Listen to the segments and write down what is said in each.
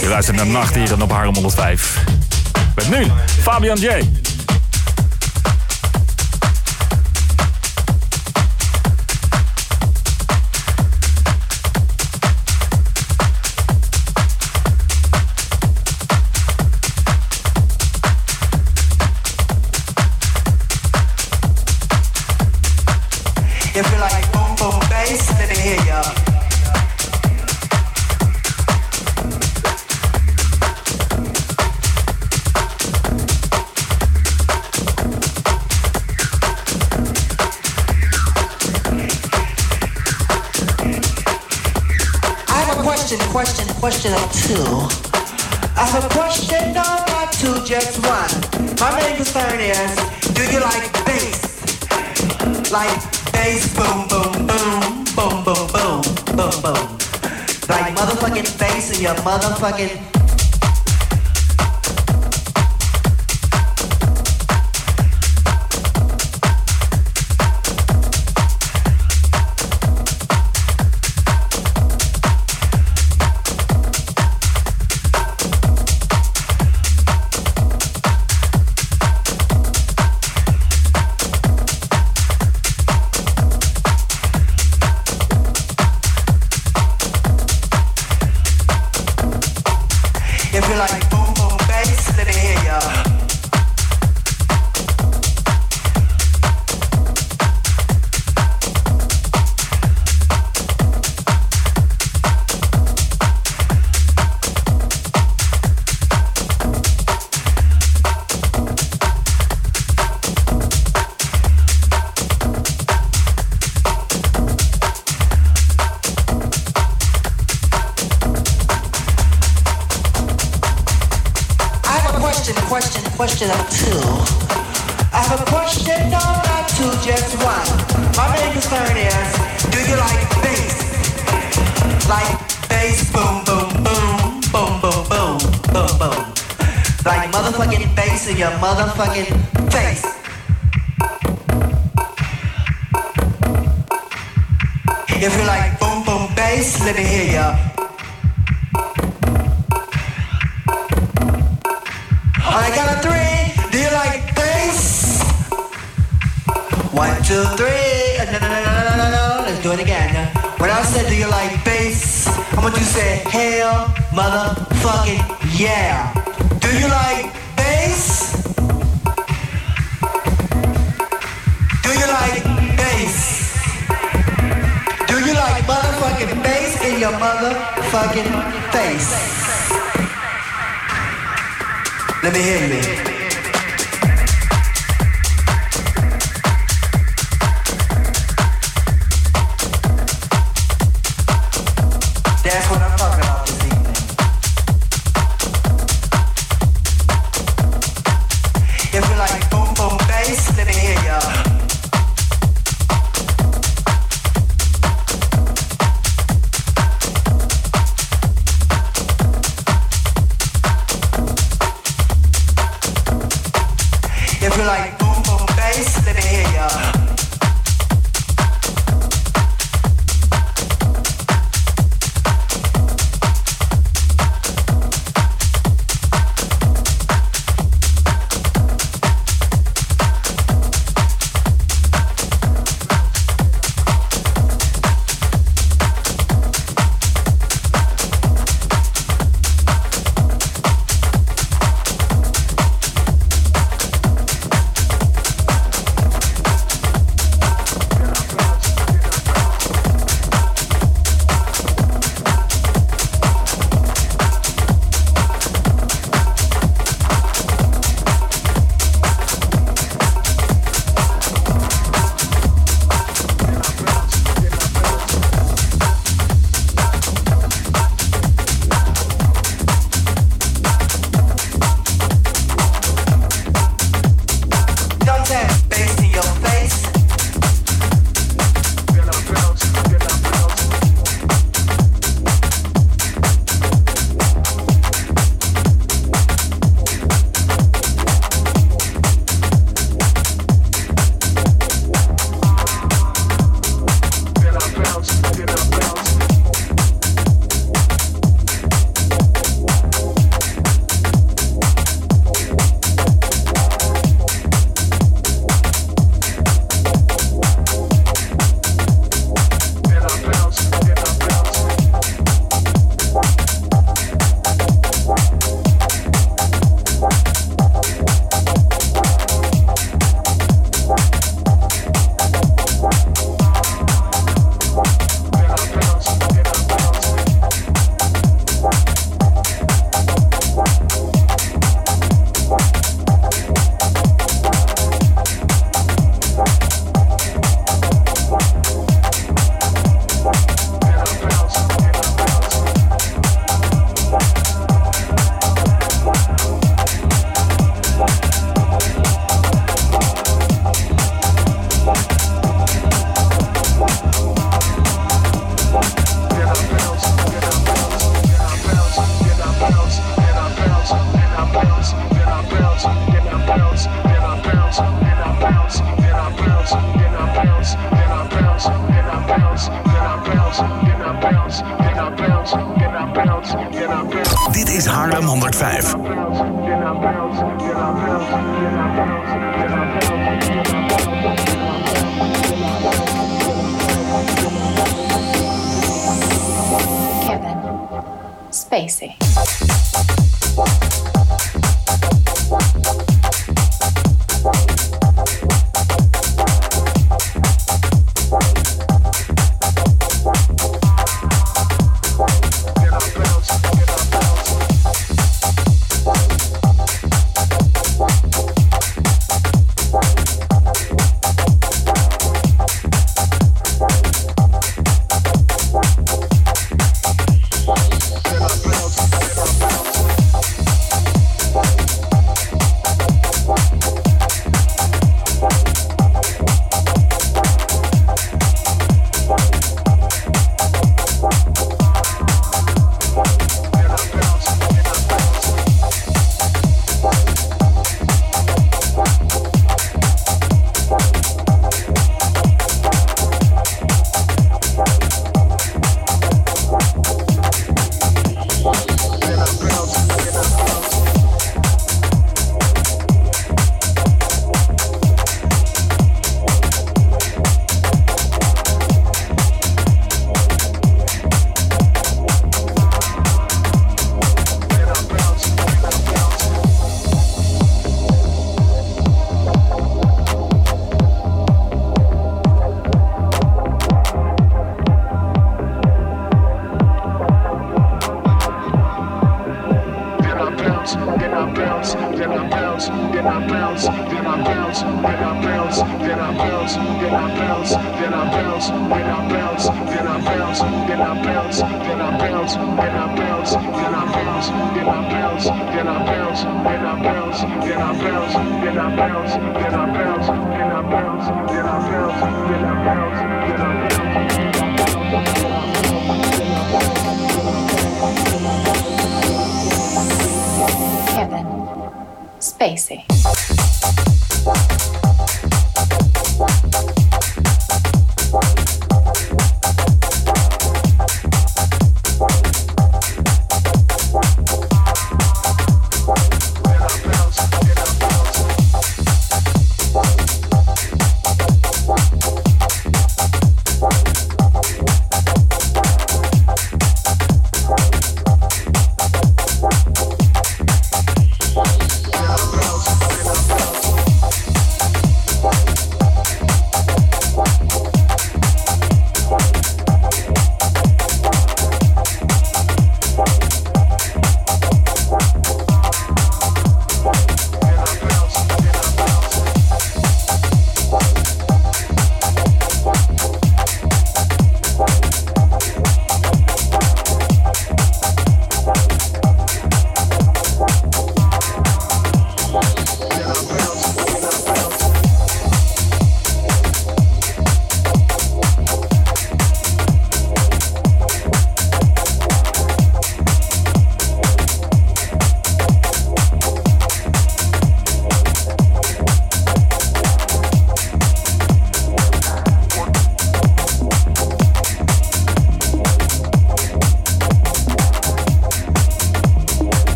Je luistert naar Nacht hier dan op Harlem 105. Met nu Fabian J. concern is, do you like bass? Like bass, boom, boom, boom, boom, boom, boom, boom, boom. Like motherfucking bass in your motherfucking motherfucking bass in your motherfucking face. If you like boom, boom, bass, let me hear ya. The count of three, do you like bass? One, two, three. Uh, No, no, no, no, no, no. Let's do it again. When I said, do you like bass? I want you to say, hell, motherfucking yeah. Do you like your motherfucking face? Let me hear you. Spacey.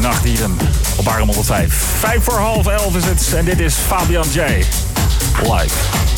Naar Nachtdieren op Arm 105. Vijf voor half elf is het en dit is Fabian J. Live.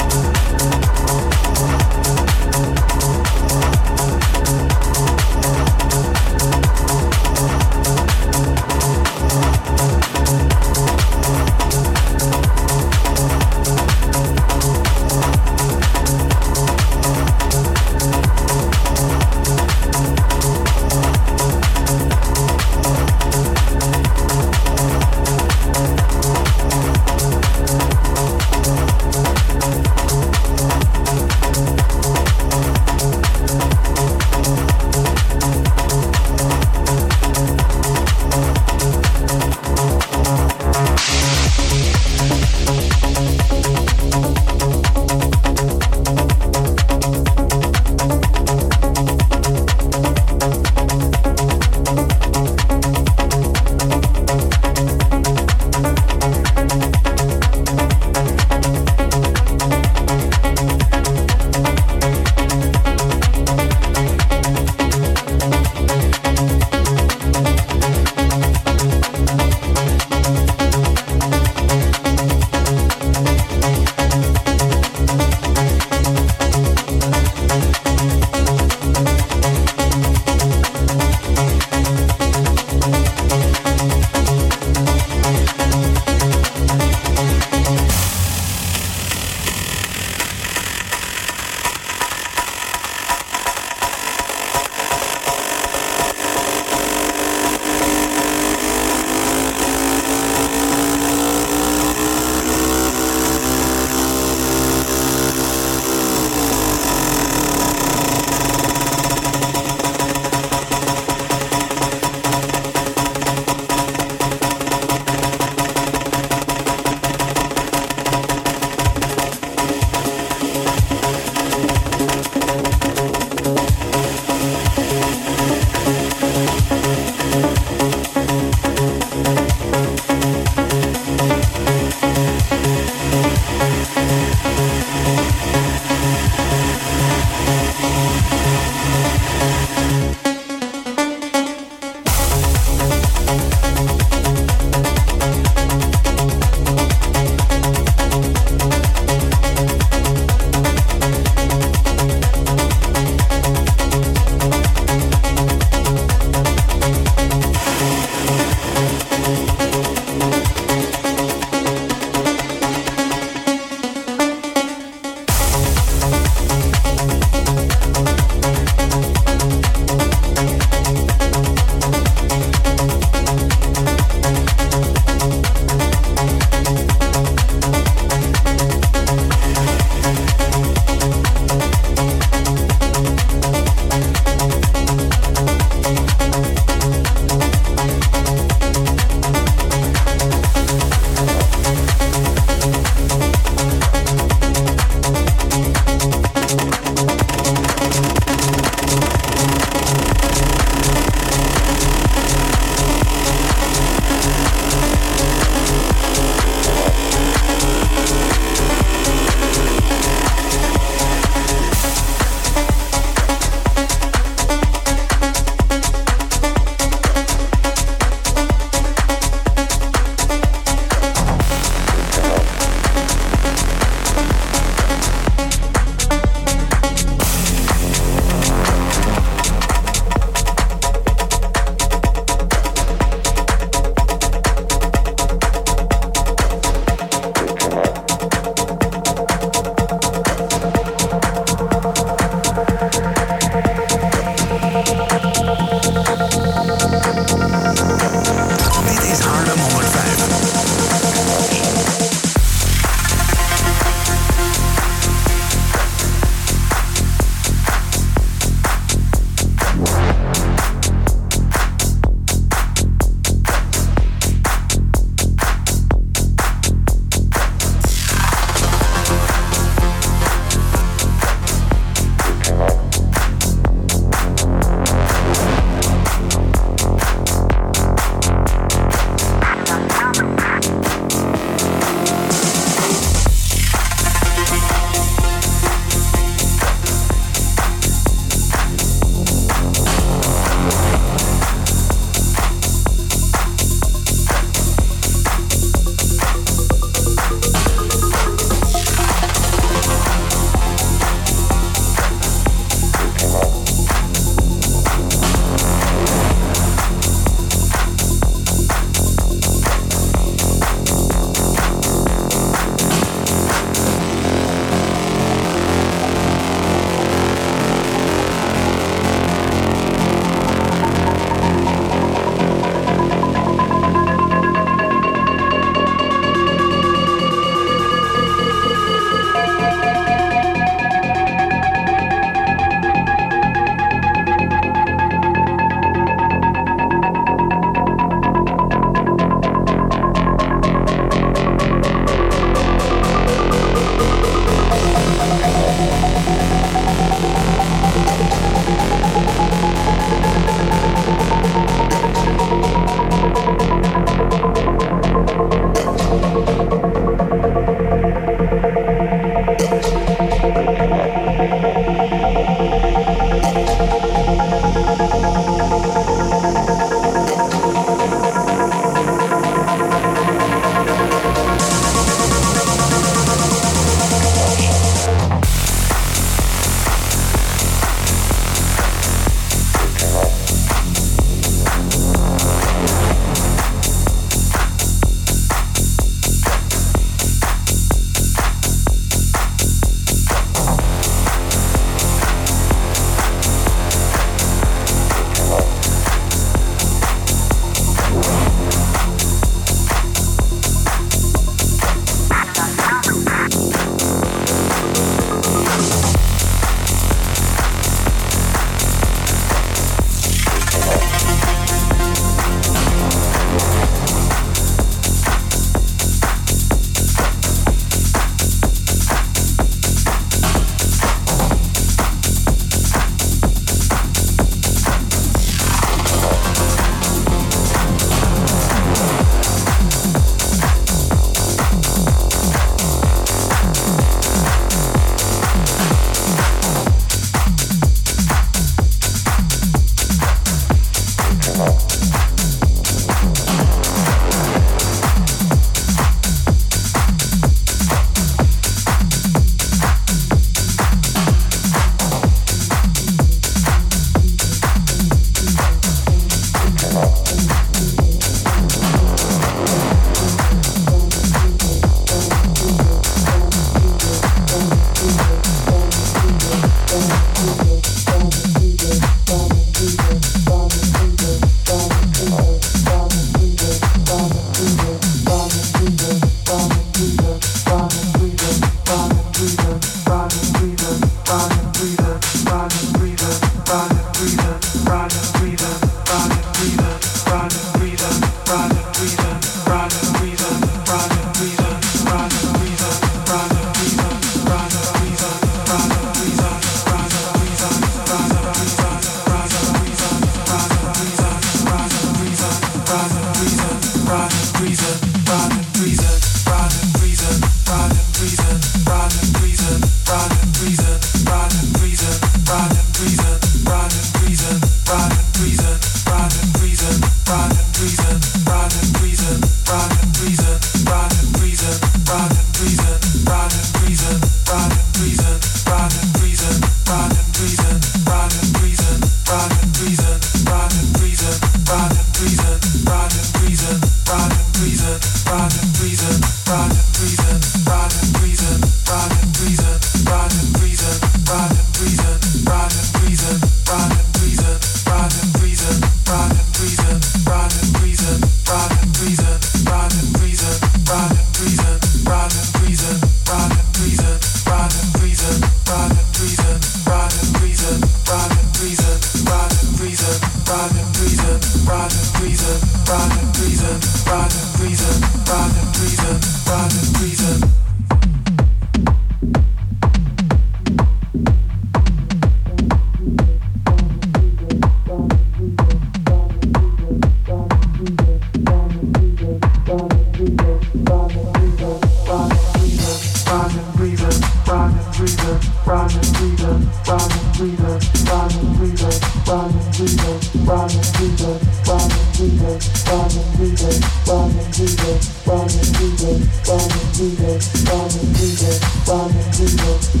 single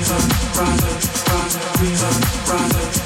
reason, brother, brother, reason, brother.